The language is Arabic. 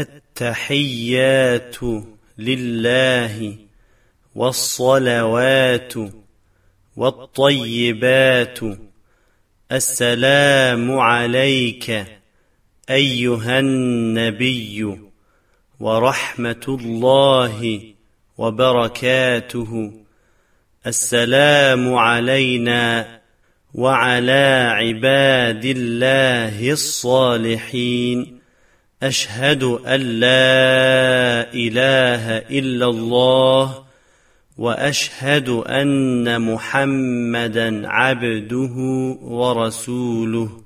التحيات لله والصلوات والطيبات السلام عليك أيها النبي ورحمة الله وبركاته السلام علينا وعلى عباد الله الصالحين أشهد أن لا إله إلا الله وأشهد أن محمدا عبده ورسوله.